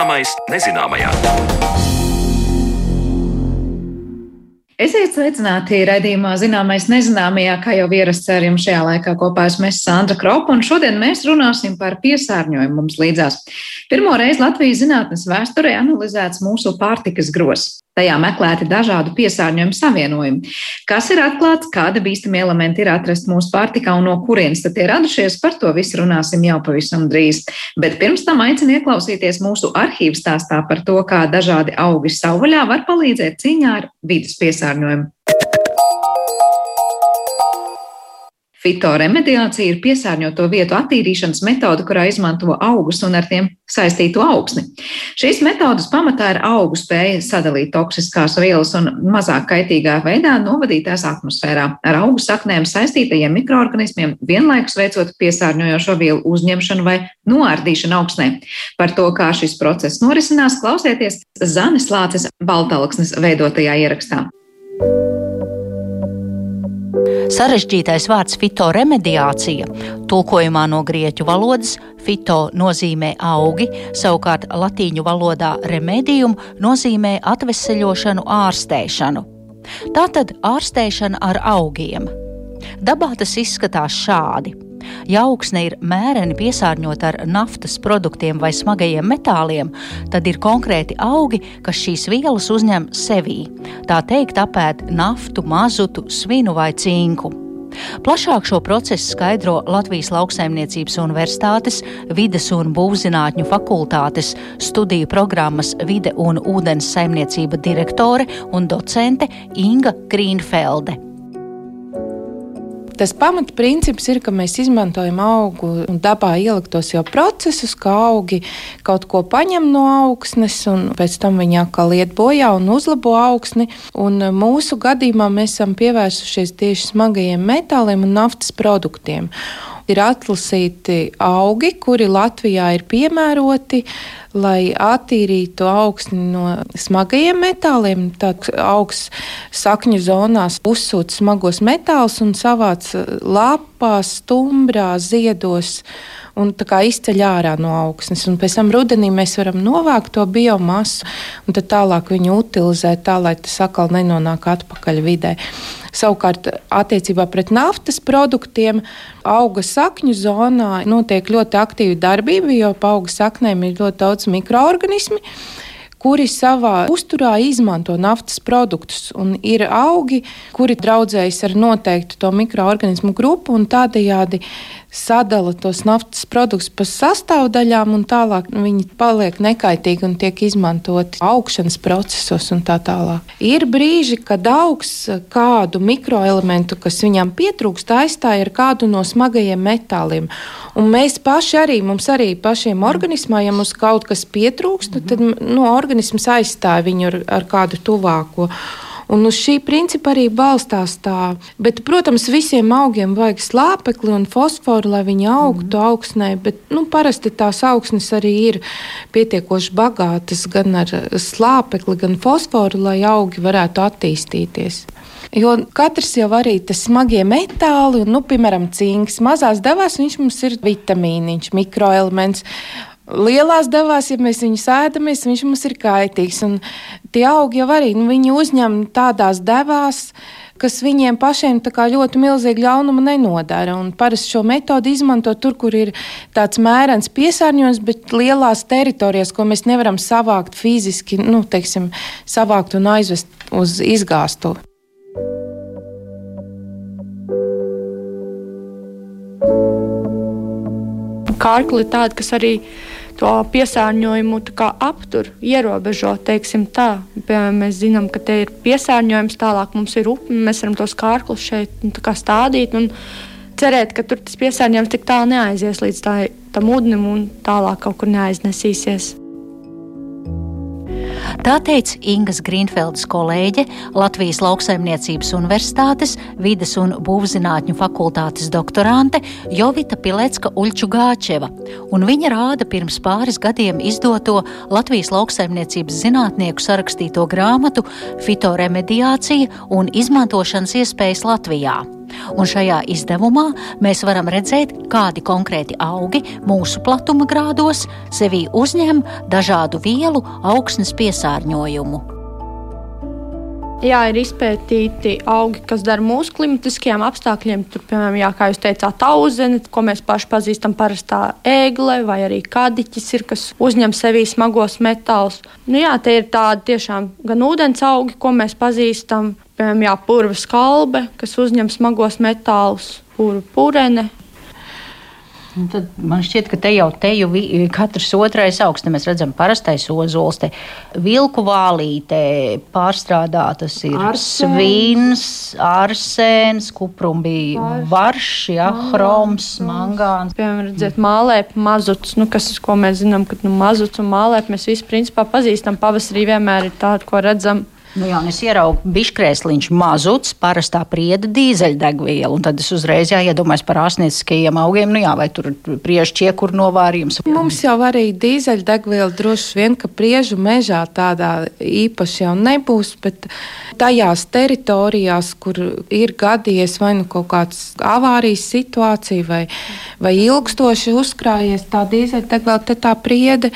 Zināmais nezināmajā. Esiet sveicināti raidījumā Zināmais nezināmajā, kā jau ierasts ar jums šajā laikā kopā esmu es Sandra Kropa, un šodien mēs runāsim par piesārņojumu mums līdzās. Pirmo reizi Latvijas zinātnes vēsturē analizēts mūsu pārtikas gros. Tajā meklēti dažādu piesārņojumu savienojumi. Kas ir atklāts, kāda bīstami elementi ir atrast mūsu pārtikā un no kurienes tad tie radušies, par to visu runāsim jau pavisam drīz. Bet pirms tam aicinu ieklausīties mūsu arhīvu stāstā par to, kā dažādi augi savvaļā var palīdzēt cīņā ar vidas piesārņojumu. Fitoremediācija ir piesārņoto vietu attīrīšanas metode, kurā izmanto augus un ar tiem saistītu augsni. Šīs metodas pamatā ir augu spēja sadalīt toksiskās vielas un mazāk kaitīgā veidā novadīt tās atmosfērā ar augu saknēm saistītajiem mikroorganismiem, vienlaikus veicot piesārņojošo vielu uzņemšanu vai noārdīšanu augsnē. Par to, kā šis process norisinās, klausieties Zanes Lāces Baltalksnes veidotajā ierakstā. Sarežģītais vārds fitoremediācija, tulkojumā no grieķu valodas fito nozīmē augi, savukārt latīņu valodā remedium nozīmē atveseļošanu, ārstēšanu. Tātad ārstēšana ar augiem. Dabā tas izskatās šādi. Ja augsne ir mēreni piesārņota ar naftas produktiem vai smagajiem metāliem, tad ir konkrēti augi, kas šīs vielas uzņem sevī. Tā teikt, apēd naftu, mazutu, svinu vai cinku. Plašāk šo procesu skaidro Latvijas Lauksaimniecības Universitātes vides un būvzinātņu fakultātes studiju programmas Vide un ūdens saimniecība direktore un docente Inga Grīnfelde. Tas pamatprincips ir, ka mēs izmantojam augu un dabā ieliktos jau procesus, kā augi kaut ko paņem no augsnes, un pēc tam viņi atkal iet bojā un uzlabo augsni. Un mūsu gadījumā mēs esam pievērsušies tieši smagajiem metāliem un naftas produktiem ir atlasīti augi, kuri Latvijā ir piemēroti, lai attīrītu augsni no smagajiem metāliem. Tad augsts sakņu zonās uzsūta smagos metālus un savāc lapās, stumbrā, ziedos un izceļ ārā no augsnes. Un pēc tam rudenī mēs varam novākt to biomasu un tālāk viņu utilizēt tā, lai tas atkal nenonāk atpakaļ vidē. Savukārt, attiecībā pret naftas produktiem, auga sakņu zonā notiek ļoti aktīva darbība, jo pa auga saknēm ir ļoti daudz mikroorganismu kuri savā uzturā izmanto naftas produktus. Ir augi, kuri draudzējas ar noteiktu to mikroorganismu grupu un tādējādi sadala tos naftas produktus pa sastāvdaļām, un tālāk viņi paliek nekaitīgi un tiek izmantoti augšanas procesos un tā tālāk. Ir brīži, kad augs kādu mikroelementu, kas viņam pietrūkst, aizstāja ar kādu no smagajiem metāliem. Un mēs paši arī, mums arī pašiem organismā, ja mums kaut kas pietrūkst, tad no organisms aizstāja viņu ar, ar kādu tuvāko. Un uz šī principa arī balstās tā. Bet, protams, visiem augiem vajag slāpekli un fosforu, lai viņi augtu mm. augsnē. Bet nu, parasti tās augsnes arī ir pietiekoši bagātas gan ar slāpekli, gan fosforu, lai augi varētu attīstīties. Jo katrs jau arī tas smagie metāli, un, nu, piemēram, cinks, mazās devās, viņš mums ir vitamīniņš, mikroelements. Lielās devās, ja mēs viņu sēdamies, viņš mums ir kaitīgs. Un tie augi jau arī nu, uzņem tādās devās, kas viņiem pašiem ļoti milzīgi ļaunumu nenodara. Un parasti šo metodi izmanto tur, kur ir tāds mērens piesārņojums, bet lielās teritorijās, ko mēs nevaram savākt fiziski, nu, teiksim, savākt un aizvest uz izgāstuvi. Kārkli ir tāda, kas arī to piesārņojumu aptur, ierobežo. Piemēram, mēs zinām, ka te ir piesārņojums, tālāk mums ir upe, mēs varam tos kārklus šeit nu, stādīt. Un, cerēt, ka tur tas piesārņojums tik tālu neaizies līdz tā, tam ūdenim un tālāk kaut kur neaiznesīsies. Tā teica Ingas Grīnfeldes kolēģe, Latvijas Lauksaimniecības Universitātes vides un būvzinātņu fakultātes doktorante Jovita Pilecka Uļčugāčeva, un viņa rāda pirms pāris gadiem izdoto Latvijas lauksaimniecības zinātnieku sarakstīto grāmatu Fitoremediācija un izmantošanas iespējas Latvijā. Un šajā izdevumā mēs varam redzēt, kādi konkrēti augi mūsu platuma grādos sevī uzņem dažādu vielu augsnes piesārņojumu. Jā, ir izpētīti augi, kas dara mūsu klimatiskajiem apstākļiem. Tur, piemēram, jā, kā jūs teicāt, auzene, ko mēs paši pazīstam, parastā ēgle vai arī kādiķis, ir, kas uzņem sevī smagos metālus. Nu, jā, tie ir tādi tiešām gan ūdens augi, ko mēs pazīstam, piemēram, jā, purva skalbe, kas uzņem smagos metālus, purva purene, Un tad man šķiet, ka te jau te jau katrs otrais augsts, mēs redzam, parastais ozols, te vilku vālīte pārstrādātas ir Arsēns. svins, arsēns, kuprumbī, varš, ja, hroms, mangāns. Piemēram, redzēt, mālēp, mazuts, nu, kas, ko mēs zinām, ka nu, mazuts un mālēp mēs visi principā pazīstam. Pavasarī vienmēr ir tāda, ko redzam Nu jā, es ieraugu biškrēsliņš mazuts, parastā prieda dīzeļdegviela, tad es uzreiz jāiedomājas par ārstnieciskajiem augiem, nu jā, vai tur priežu ķiekur novārījums. Mums jau arī dīzeļdegviela droši vien, ka priežu mežā tādā īpaši jau nebūs, bet tajās teritorijās, kur ir gadījies vai nu kaut kāds avārijas situācija vai, vai ilgstoši uzkrājies tā dīzeļdegviela, te tā priede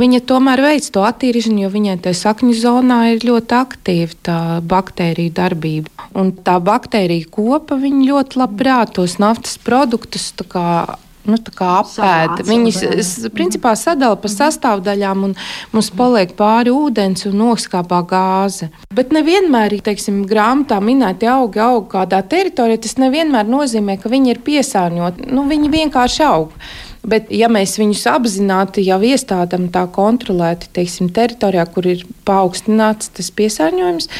Viņa tomēr veic to attīrīšanu, jo viņai tajā sakņu zonā ir ļoti aktīva tā baktēriju darbība. Un tā baktērija kopa ļoti labprāt tos naftas produktus nu, apēda. Viņas principā sadala pa sastāvdaļām, un mums paliek pāri ūdens un noskāpā gāze. Bet nevienmēr, teiksim, grāmatā minēti augi aug kādā teritorijā, tas nevienmēr nozīmē, ka viņi ir piesārņoti. Nu, viņi vienkārši aug. Bet, ja mēs viņus apzināti jau iestādām tā kontrolēti, teiksim, teritorijā, kur ir paaugstināts tas piesārņojums,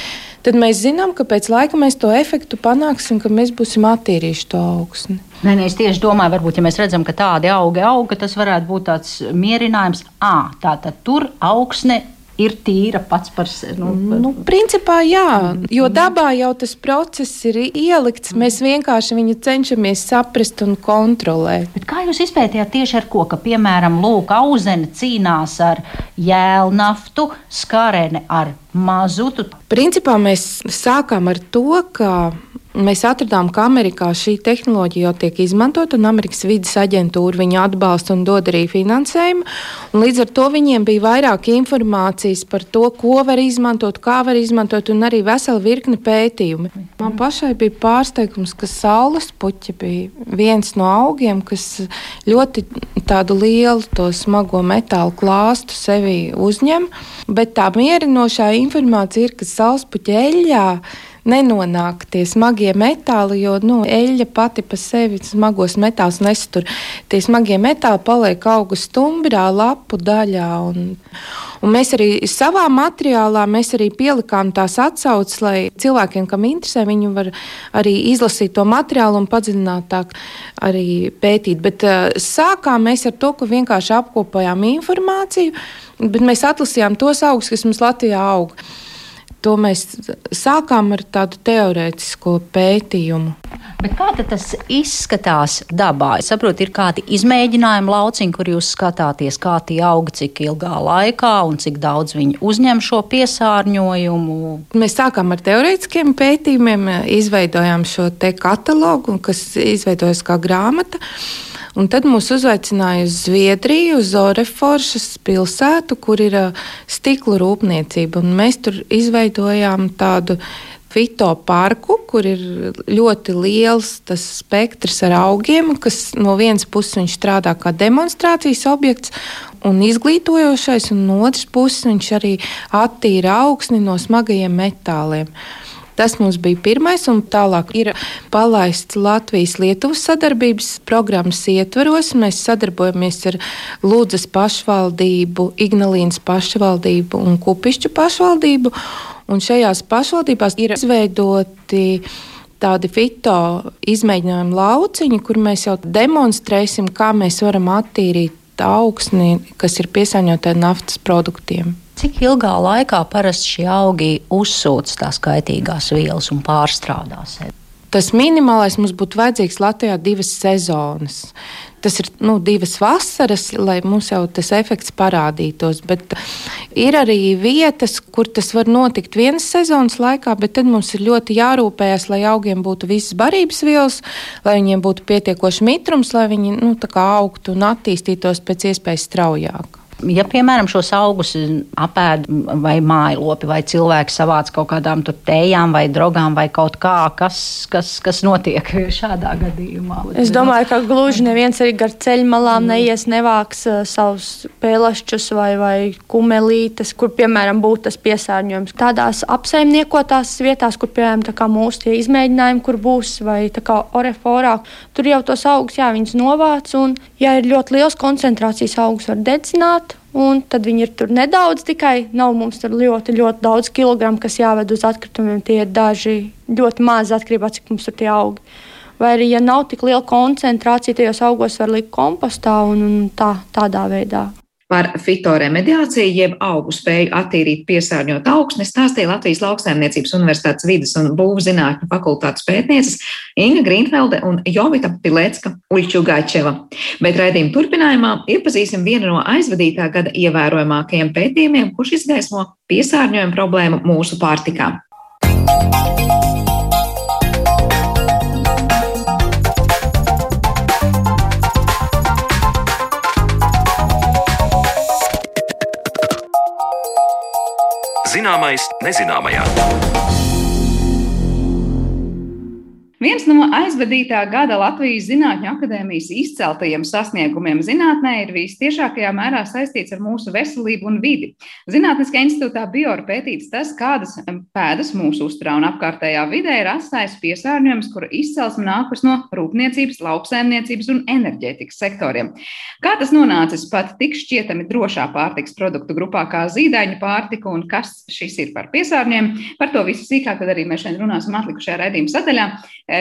tad mēs zinām, ka pēc laika mēs to efektu panāksim, ka mēs būsim attīrījuši to augsni. Nē, nē, es tieši domāju, varbūt, ja mēs redzam, ka tādi augi aug, tas varētu būt tāds mierinājums, ah, tā tad tur augsne ir tīra pats par sevi. Nu, nu, principā jā, jo dabā jau tas process ir ielikts. Mēs vienkārši viņu cenšamies saprast un kontrolēt. Bet kā jūs izpētījāt tieši ar ko? Ka, piemēram, lūk, auzene cīnās ar jēlnaftu, skarene ar mazutu. Principā mēs sākām ar to, ka Mēs atradām, ka Amerikā šī tehnoloģija jau tiek izmantota, un Amerikas vidas aģentūra viņu atbalsta un dod arī finansējumu. Līdz ar to viņiem bija vairāk informācijas par to, ko var izmantot, kā var izmantot, un arī vesela virkne pētījumu. Man pašai bija pārsteigums, ka saules puķi bija viens no augiem, kas ļoti tādu lielu to smago metālu klāstu sevi uzņem, bet tā mierinošā informācija ir, ka saules puķi eļļā nenonāk tie smagie metāli, jo nu, eļļa pati pa sevi smagos metālus nestur. Tie smagie metāli paliek auga stumbrā, lapu daļā. Un, un mēs arī savā materiālā arī pielikām tās atsauces, lai cilvēkiem, kam interesē, viņi var arī izlasīt to materiālu un padziļinātāk arī pētīt. Bet uh, sākām mēs ar to, ka vienkārši apkopojām informāciju, bet mēs atlasījām tos augus, kas mums Latvijā aug to mēs sākām ar tādu teorētisko pētījumu. Bet kā tas izskatās dabā? Es saprotu, ir kādi izmēģinājumi lauciņi, kur jūs skatāties, kā tie aug, cik ilgā laikā un cik daudz viņi uzņem šo piesārņojumu. Mēs sākām ar teorētiskiem pētījumiem, izveidojām šo katalogu, kas izveidojas kā grāmata. Un tad mūs uzaicināja uz Zviedriju, uz Zoreforšas pilsētu, kur ir stikla rūpniecība. Un mēs tur izveidojām tādu fito parku, kur ir ļoti liels tas spektrs ar augiem, kas no vienas puses viņš strādā kā demonstrācijas objekts un izglītojošais, un no otras puses viņš arī attīra augsni no smagajiem metāliem. Tas mums bija pirmais, un tālāk ir palaists Latvijas-Lietuvas sadarbības programmas ietvaros. Mēs sadarbojamies ar Lūdzes pašvaldību, Ignalīnas pašvaldību un Kupišķu pašvaldību. Un šajās pašvaldībās ir izveidoti tādi fito izmēģinājumu lauciņi, kur mēs jau demonstrēsim, kā mēs varam attīrīt augsni, kas ir piesārņota ar naftas produktiem. Cik ilgā laikā parasti šie augi uzsūc tās kaitīgās vielas un pārstrādā sevi? Tas minimālais mums būtu vajadzīgs Latvijā divas sezonas. Tas ir nu, divas vasaras, lai mums jau tas efekts parādītos. Bet ir arī vietas, kur tas var notikt vienas sezonas laikā, bet tad mums ir ļoti jārūpējas, lai augiem būtu visas barības vielas, lai viņiem būtu pietiekoši mitrums, lai viņi nu, augtu un attīstītos pēc iespējas straujāk. Ja, piemēram, šos augus apēd vai mājlopi, vai cilvēki savāc kaut kādām tējām vai drogām vai kaut kā, kas, kas, kas notiek šādā gadījumā? Es domāju, ka gluži neviens arī gar ceļmalām mm. neies, nevāks uh, savus pēlašķus vai, vai kumelītes, kur, piemēram, būtu tas piesārņojums. Tādās apsaimniekotās vietās, kur, piemēram, mūsu tie izmēģinājumi, kur būs, vai tā kā oreforā, tur jau tos augus, jā, viņas novāc, un, ja ir ļoti liels koncentrācijas augus, var dedzināt, Un tad viņi ir tur nedaudz tikai. Nav mums tur ļoti, ļoti daudz kilogramu, kas jāved uz atkritumiem. Tie ir daži ļoti mazi atkarībā no cik mums tur tie augi. Vai arī, ja nav tik liela koncentrācija, tajos augos var likt kompostā un, un tā, tādā veidā. Par fitoremediāciju, jeb augu spēju attīrīt piesārņot augsni, stāstīja Latvijas Lauksaimniecības Universitātes vidas un būvzinātņu fakultātes pētnieces Inga Grīnfelde un Jovita Pilecka Uļķugačeva. Bet raidījuma turpinājumā iepazīsim vienu no aizvadītā gada ievērojamākajiem pētījumiem, kurš izgaismo piesārņojumu problēmu mūsu pārtikā. Zināmais nezināmajā. Viens no aizvadītā gada Latvijas Zinātņu akadēmijas izceltajiem sasniegumiem zinātnē ir visciešākajā mērā saistīts ar mūsu veselību un vidi. Zinātniskajā institūtā Biora pētīts tas, kādas pēdas mūsu uzturā un apkārtējā vidē ir atstājis piesārņojums, kura izcelsme nākus no rūpniecības, lauksēmniecības un enerģētikas sektoriem. Kā tas nonācis pat tik šķietami drošā pārtiks produktu grupā kā zīdaiņu pārtika un kas šis ir par piesārņojumu? Par to visu sīkāk arī mēs šodien runāsim atlikušajā raidījuma sadaļā.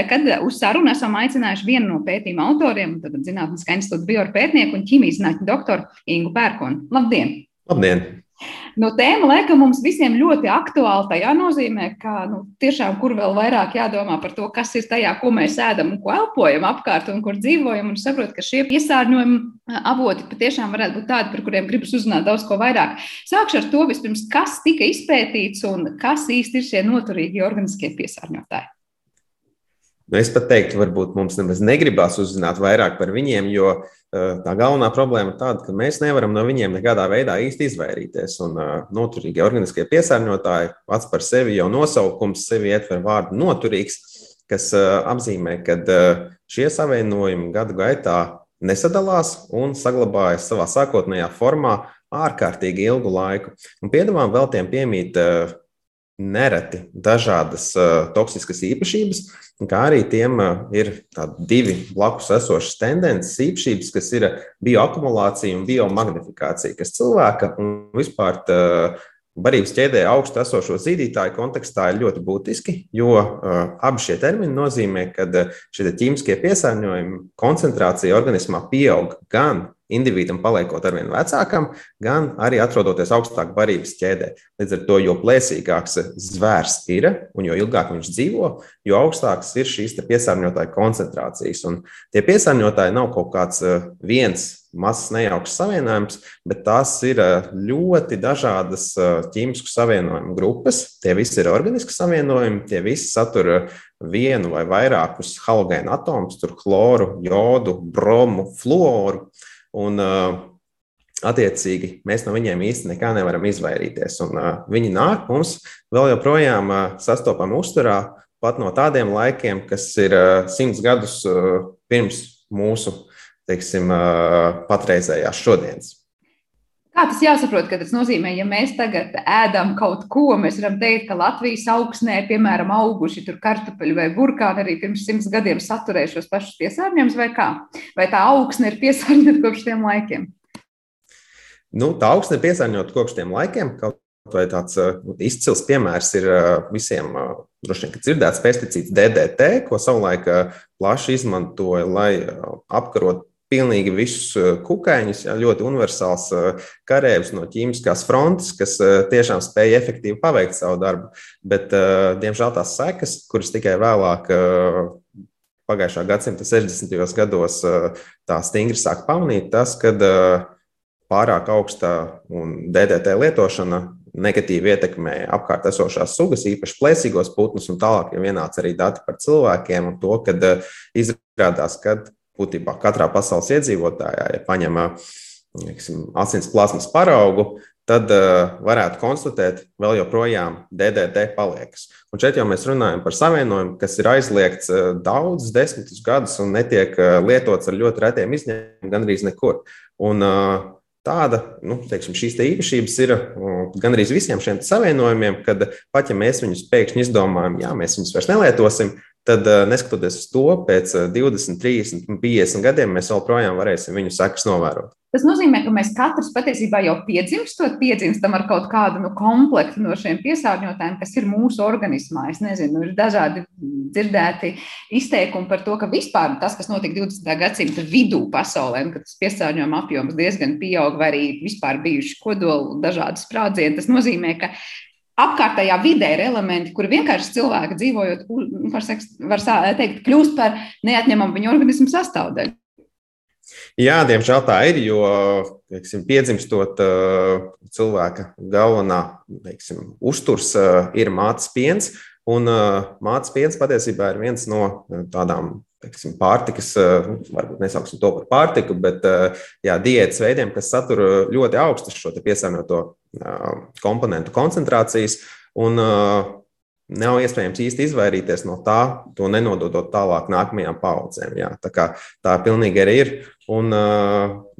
Kad uz sarunu esam aicinājuši vienu no pētījuma autoriem, tad Zinātniskā institūta biopētnieku un ķīmijas zinātņu doktoru Ingu Pērkonu. Labdien! Labdien! Nu, tēma laikam mums visiem ļoti aktuāla. Tajā nozīmē, ka nu, tiešām kur vēl vairāk jādomā par to, kas ir tajā, ko mēs ēdam un ko elpojam apkārt un kur dzīvojam. Un saprot, ka šie piesārņojumi avoti patiešām varētu būt tādi, par kuriem gribas uzzināt daudz ko vairāk. Sākšu ar to vispirms, kas tika izpētīts un kas īsti ir šie noturīgie organiskie piesārņotāji. Nu, es pat teiktu, varbūt mums nemaz negribās uzzināt vairāk par viņiem, jo uh, tā galvenā problēma ir tāda, ka mēs nevaram no viņiem nekādā veidā īsti izvairīties. Un uh, noturīgie organiskie piesārņotāji pats par sevi jau nosaukums sevi ietver vārdu noturīgs, kas uh, apzīmē, ka šie savienojumi gadu gaitā nesadalās un saglabājas savā sākotnējā formā ārkārtīgi ilgu laiku. Un piedāvājumam vēl tiem piemīt nereti dažādas toksiskas īpašības, kā arī tiem ir divi blakus esošas tendences, īpašības, kas ir bioakumulācija un biomagnifikācija, kas cilvēka un vispār uh, barības ķēdē augstu esošo zīdītāju kontekstā ir ļoti būtiski, jo abi šie termini nozīmē, ka šie ķīmiskie piesārņojumi koncentrācija organismā pieaug gan individam paliekot ar vien vecākam, gan arī atrodoties augstāk barības ķēdē. Līdz ar to, jo plēsīgāks zvērs ir un jo ilgāk viņš dzīvo, jo augstākas ir šīs piesārņotāju koncentrācijas. Un tie piesārņotāji nav kaut kāds eh, viens mazs nejauks savienojums, bet tās ir eh, ļoti dažādas eh, ķīmisku savienojumu grupas. Tie visi ir organiski savienojumi, tie visi satur vienu vai vairākus halogēnu atomus, tur chloru, jodu, bromu, fluoru. Un, attiecīgi, mēs no viņiem īsti nekā nevaram izvairīties. Un, viņi nāk mums vēl joprojām sastopam uzturā, pat no tādiem laikiem, kas ir simts gadus pirms mūsu teiksim, patreizējās šodienas. Kā tas jāsaprot, ka tas nozīmē, ja mēs tagad ēdam kaut ko, mēs varam teikt, ka Latvijas augsnē, piemēram, auguši tur kartupeļi vai burkāni arī pirms simts gadiem saturēja šos pašus piesārņojumus, vai kā? Vai tā augsne ir piesārņota kopš tiem laikiem? Nu, tā augsne ir piesārņota kopš tiem laikiem. Kaut vai tāds uh, izcils piemērs ir uh, visiem, uh, droši vien, dzirdēts pesticīds DDT, ko savulaik plaši izmantoja, lai apkarotu pilnīgi visus kukaiņus, ja, ļoti universāls karavīrs no ķīmiskās frontes, kas tiešām spēja efektīvi paveikt savu darbu. Bet, diemžēl, tās sekas, kuras tikai vēlāk pagājušā gadsimta 60. gados tā stingri sāk pamanīt, tas, kad pārāk augsta un DDT lietošana negatīvi ietekmē apkārt esošās sugas, īpaši plēsīgos putnus, un tālāk jau ienāca arī dati par cilvēkiem un to, kad izrādās, ka būtībā katrā pasaules iedzīvotājā, ja paņem neksim, asins plasmas paraugu, tad uh, varētu konstatēt, vēl joprojām DDT paliekas. Un šeit jau mēs runājam par savienojumu, kas ir aizliegts uh, daudzus desmitus gadus un netiek uh, lietots ar ļoti retiem izņēmumiem, gandrīz nekur. Un, uh, tāda, nu, teiksim, šīs te īpašības ir gan arī visiem šiem savienojumiem, kad pat ja mēs viņus pēkšņi izdomājam, jā, mēs viņus vairs nelietosim, tad neskatoties uz to, pēc 20, 30, 50 gadiem mēs joprojām varēsim viņu sekas novērot. Tas nozīmē, ka mēs katrs patiesībā jau piedzimstot, piedzimstam ar kaut kādu nu, komplektu no šiem piesārņotājiem, kas ir mūsu organismā. Es nezinu, ir dažādi dzirdēti izteikumi par to, ka vispār tas, kas notika 20. gadsimta vidū pasaulē, kad tas piesārņojuma apjoms diezgan pieaug, vai arī vispār bijuši kodoli dažādi sprādzieni, tas nozīmē, ka apkārtējā vidē ir elementi, kuri vienkārši cilvēki dzīvojot, nu, var, var teikt, kļūst par neatņemamu viņa organismu sastāvdaļu. Jā, diemžēl tā ir, jo teiksim, piedzimstot cilvēka galvenā teiksim, uzturs ir mātes piens. Un mātes piens patiesībā ir viens no tādām teiksim, pārtikas, varbūt nesauksim to par pārtiku, bet jā, diētas veidiem, kas satur ļoti augstas šo piesārņoto komponentu koncentrācijas. Un, nav iespējams īsti izvairīties no tā, to nenododot tālāk nākamajām paudzēm. Jā. Tā, kā, tā pilnīgi arī ir. Un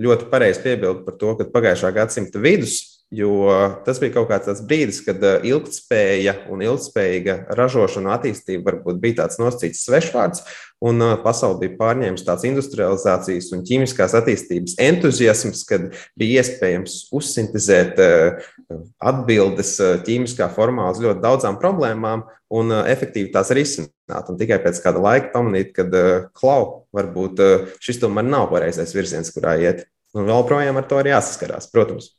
ļoti pareizi piebildu par to, ka pagājušā gadsimta vidus Jo tas bija kaut kāds brīdis, kad ilgspēja un ilgspējīga ražošana attīstība varbūt bija tāds nosacīts svešvārds, un pasaule bija pārņēmusi tāds industrializācijas un ķīmiskās attīstības entuziasms, kad bija iespējams uzsintezēt atbildes ķīmiskā formā uz ļoti daudzām problēmām un efektīvi tās risināt. Un tikai pēc kāda laika pamanīt, ka klau, varbūt šis tomēr nav pareizais virziens, kurā iet. Un vēl projām ar to ir jāsaskarās, protams.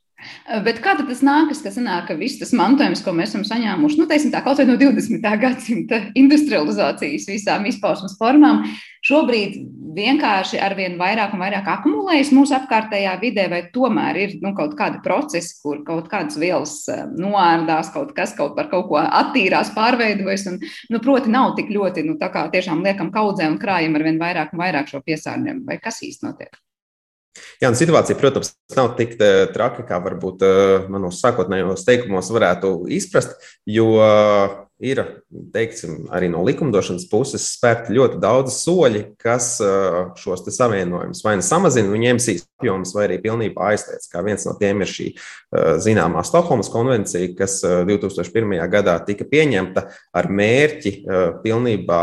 Bet kā tas nākas, ka, sanāk, ka viss tas mantojums, ko mēs esam saņēmuši, nu, teiksim, tā, kaut vai no 20. gadsimta industrializācijas visām izpausmes formām, šobrīd vienkārši ar vien vairāk un vairāk akumulējas mūsu apkārtējā vidē, vai tomēr ir nu, kaut kādi procesi, kur kaut kādas vielas noārdās, kaut kas kaut par kaut ko attīrās, pārveidojas, un, nu, proti, nav tik ļoti, nu, tā kā tiešām liekam kaudzē un krājam ar vien vairāk un vairāk šo piesārņojumu, vai kas īsti notiek? Jā, un situācija, protams, nav tik eh, traka, kā varbūt eh, manos sākotnējos teikumos varētu izprast, jo eh, ir teiksim, arī no likumdošanas puses spērti ļoti daudz soļi, kas šos savienojumus vai nu samazina viņu emisijas apjomus, vai arī pilnībā aizliedz. Kā viens no tiem ir šī zināmā Stokholmas konvencija, kas 2001. gadā tika pieņemta ar mērķi pilnībā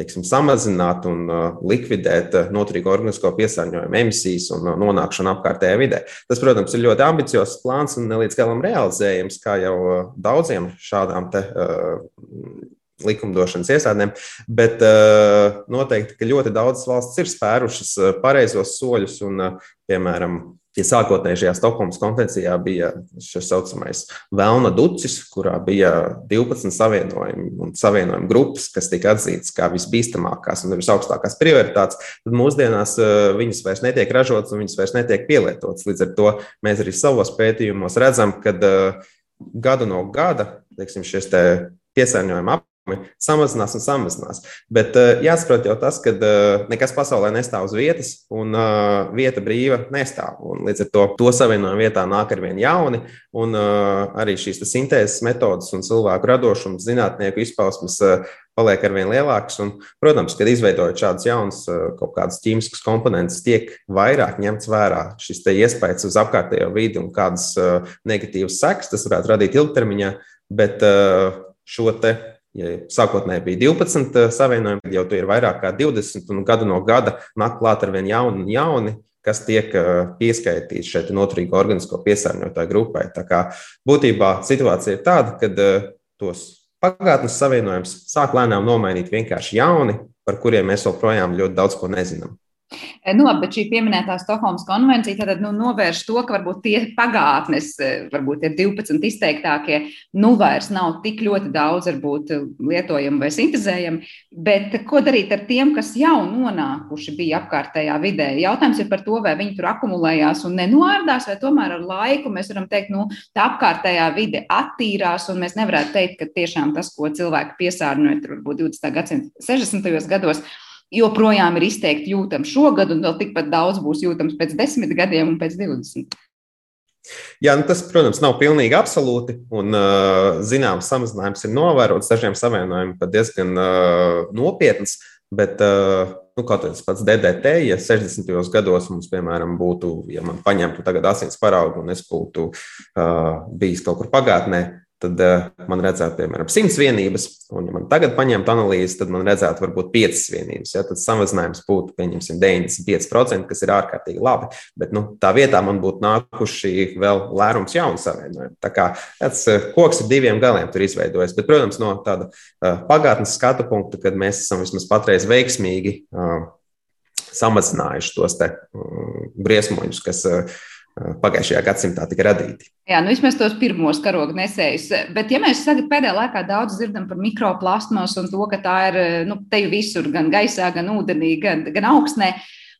teiksim, samazināt un uh, likvidēt uh, noturīgo organisko piesārņojumu emisijas un uh, nonākšanu apkārtējā vidē. Tas, protams, ir ļoti ambiciozs plāns un ne līdz galam realizējams, kā jau daudziem šādām te, likumdošanas iestādēm, bet noteikti, ka ļoti daudzas valsts ir spērušas pareizos soļus un, piemēram, Ja sākotnēji šajā Stokholmas konvencijā bija šis saucamais Vēlna ducis, kurā bija 12 savienojumi un savienojumu grupas, kas tika atzītas kā visbīstamākās un visaugstākās prioritātes, tad mūsdienās eh, viņas vairs netiek ražotas un viņas vairs netiek pielietotas. Līdz ar to mēs arī savos pētījumos redzam, ka eh, gadu no gada teiksim, šis te piesārņojuma samazinās un samazinās. Bet uh, jāsaprot jau tas, ka uh, nekas pasaulē nestāv uz vietas, un uh, vieta brīva nestāv. Un līdz ar to to savienojumu vietā nāk ar vien jauni, un arī šīs sintēzes metodas un cilvēku radošums, zinātnieku izpausmes paliek ar vien lielākas. Un, protams, kad izveidojot šādas jaunas kaut kādas ķīmiskas komponentes, tiek vairāk ņemts vērā šis iespējas uz apkārtējo vidi un kādas negatīvas sekas tas varētu radīt ilgtermiņā. Bet šo te Ja sākotnēji bija 12 eh, savienojumi, tad jau tur ir vairāk kā 20, un gadu no gada nāk klāt ar vien jauni un jauni, kas tiek eh, pieskaitīti šeit noturīgo organisko piesārņotāju grupai. Tā kā būtībā situācija ir tāda, ka eh, tos pagātnes savienojumus sāk lēnām nomainīt vienkārši jauni, par kuriem mēs joprojām ļoti daudz ko nezinām. Eh, nu, labi, bet šī pieminētā Stokholmas konvencija tad nu, novērš to, ka varbūt tie pagātnes, eh, varbūt ir 12 izteiktākie, nu vairs nav tik ļoti daudz varbūt lietojami vai sintēzējami. Bet ko darīt ar tiem, kas jau nonākuši bija apkārtējā vidē? Jautājums ir par to, vai viņi tur akumulējās un nenoārdās, vai tomēr ar laiku mēs varam teikt, nu, tā apkārtējā vide attīrās, un mēs nevarētu teikt, ka tiešām tas, ko cilvēki piesārņoja, tur varbūt 20. gadsimta 60. gados, joprojām ir izteikti jūtams šogad, un vēl tikpat daudz būs jūtams pēc desmit gadiem un pēc 20. Jā, nu tas, protams, nav pilnīgi absolūti. Un, zināms, samazinājums ir novērots. Dažiem savienojumiem pat diezgan uh, nopietns. Bet, uh, nu, kaut kāds pats DDT, ja 60. gados mums, piemēram, būtu, ja man paņemtu tagad asins paraugu un es būtu uh, bijis kaut kur pagātnē, tad uh, man redzētu, piemēram, 100 vienības, un, ja man tagad paņemtu analīzi, tad man redzētu varbūt 5 vienības. Ja, tad samazinājums būtu, pieņemsim, 95%, kas ir ārkārtīgi labi. Bet nu, tā vietā man būtu nākuši vēl lērums jaunu savienojumu. Tā kā tāds uh, koks ar diviem galiem tur izveidojas. Bet, protams, no tāda uh, pagātnes skatu punkta, kad mēs esam vismaz patreiz veiksmīgi uh, samazinājuši tos te, uh, briesmoņus, kas uh, pagājušajā gadsimtā tika radīti. Jā, nu vismaz tos pirmos karogu nesējus. Bet, ja mēs tagad pēdējā laikā daudz dzirdam par mikroplasmas un to, ka tā ir nu, te visur, gan gaisā, gan ūdenī, gan, gan augstnē,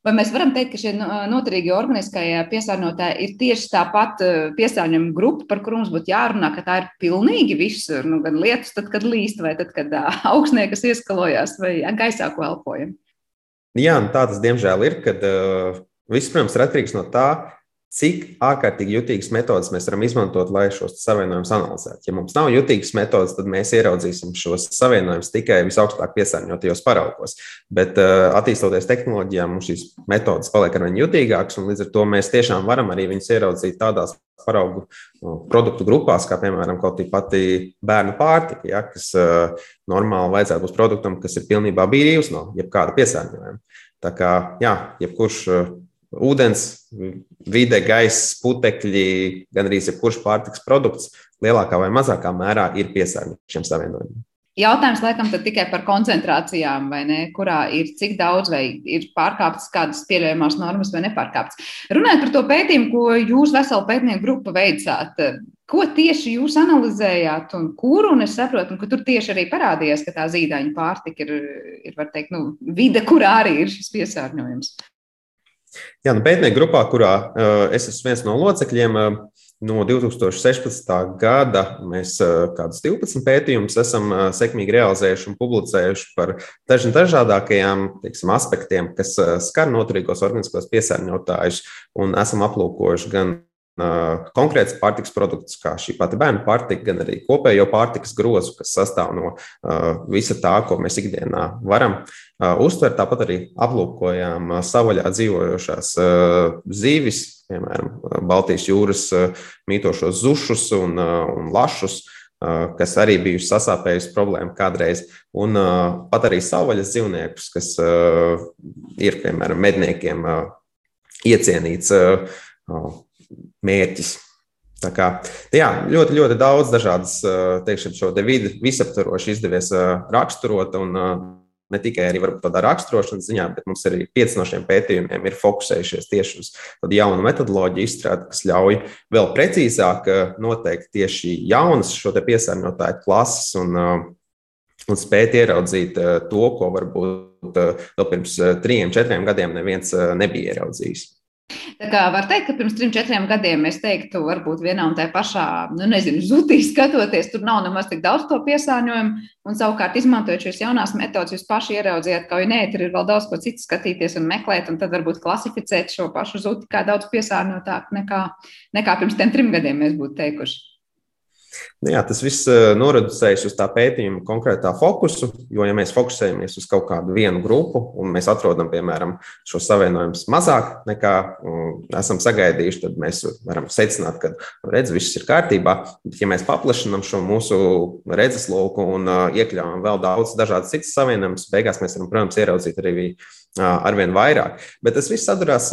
vai mēs varam teikt, ka šie noturīgie organiskie piesārņotāji ir tieši tāpat piesārņojuma grupa, par kuru mums būtu jārunā, ka tā ir pilnīgi visur, nu, gan lietus, tad, kad līst, vai tad, kad augstnē, kas ieskalojās, vai gaisā, ko elpojam. Jā, nu tā tas diemžēl ir, kad uh, viss, protams, ir atkarīgs no tā, cik ārkārtīgi jutīgas metodas mēs varam izmantot, lai šos savienojumus analizētu. Ja mums nav jutīgas metodas, tad mēs ieraudzīsim šos savienojumus tikai visaugstāk piesārņotajos paraugos. Bet, uh, attīstoties tehnoloģijām, mums šīs metodas paliek ar vien jutīgākas, un līdz ar to mēs tiešām varam arī viņus ieraudzīt tādās paraugu no, produktu grupās, kā piemēram kaut kāda pati bērnu pārtika, ja, kas uh, normāli vajadzētu būt produktam, kas ir pilnībā brīvs no jebkāda piesārņojuma. Tā kā, jā, jebkurš ūdens, vide, gaisa, putekļi, gan arī jebkurš pārtiks produkts lielākā vai mazākā mērā ir piesārņots šiem savienojumiem. Jautājums laikam tikai par koncentrācijām, vai ne? Kurā ir cik daudz, vai ir pārkāptas kādas pieļaujamās normas vai nepārkāptas. Runājot par to pētījumu, ko jūs vesela pētnieku grupa veicāt, ko tieši jūs analizējāt un kur, un es saprotu, ka tur tieši arī parādījās, ka tā zīdaiņa pārtika ir, ir teikt, nu, vide, kurā arī ir šis piesārņojums. Jā, nu, pētnieku grupā, kurā uh, es esmu viens no locekļiem, uh, no 2016. gada mēs uh, kādus 12 pētījumus esam uh, sekmīgi realizējuši un publicējuši par dažiem dažādākajiem teiksim, aspektiem, kas uh, skar noturīgos organiskos piesārņotājus, un esam aplūkojuši gan konkrēts pārtiks produkts, kā šī pati bērnu pārtika, gan arī kopējo pārtikas grozu, kas sastāv no visa tā, ko mēs ikdienā varam uztvert. Tāpat arī aplūkojām savaļā dzīvojošās zīvis, piemēram, Baltijas jūras mītošos zušus un, un lašus kas arī bijuši sasāpējusi problēma kādreiz, un pat arī savvaļas dzīvniekus, kas ir, piemēram, medniekiem iecienīts mērķis. Tā kā, jā, ļoti, ļoti daudz dažādas, teiksim, šo te vidi visaptvaroši izdevies raksturot, un ne tikai arī tādā raksturošanas ziņā, bet mums arī pieci no šiem pētījumiem ir fokusējušies tieši uz tādu jaunu metodoloģiju izstrādi, kas ļauj vēl precīzāk noteikt tieši jaunas šo piesārņotāju klases un, un spēt ieraudzīt to, ko varbūt vēl pirms trim, četriem gadiem neviens nebija ieraudzījis. Tā kā var teikt, ka pirms trim, četriem gadiem es teiktu, varbūt vienā un tajā pašā, nu, nezinu, zudī skatoties, tur nav nemaz tik daudz to piesārņojumu. Un savukārt, izmantojot šīs jaunās metodas, jūs paši ieraudzījāt, ka, nē, tur ir vēl daudz ko citu skatīties un meklēt, un tad varbūt klasificēt šo pašu zudi kā daudz piesārņotāku nekā, nekā pirms tiem trim gadiem mēs būtu teikuši. Nu jā, tas viss eh, noreducējas uz tā pētījuma konkrētā fokusu, jo, ja mēs fokusējamies uz kaut kādu vienu grupu un mēs atrodam, piemēram, šo savienojumu mazāk nekā esam sagaidījuši, tad mēs varam secināt, ka redz, viss ir kārtībā. Bet, ja mēs paplašinām šo mūsu redzesloku un uh, iekļaujam vēl daudz dažādas citas savienojumus, beigās mēs varam, protams, ieraudzīt arī arvien vairāk. Bet tas viss sadurās,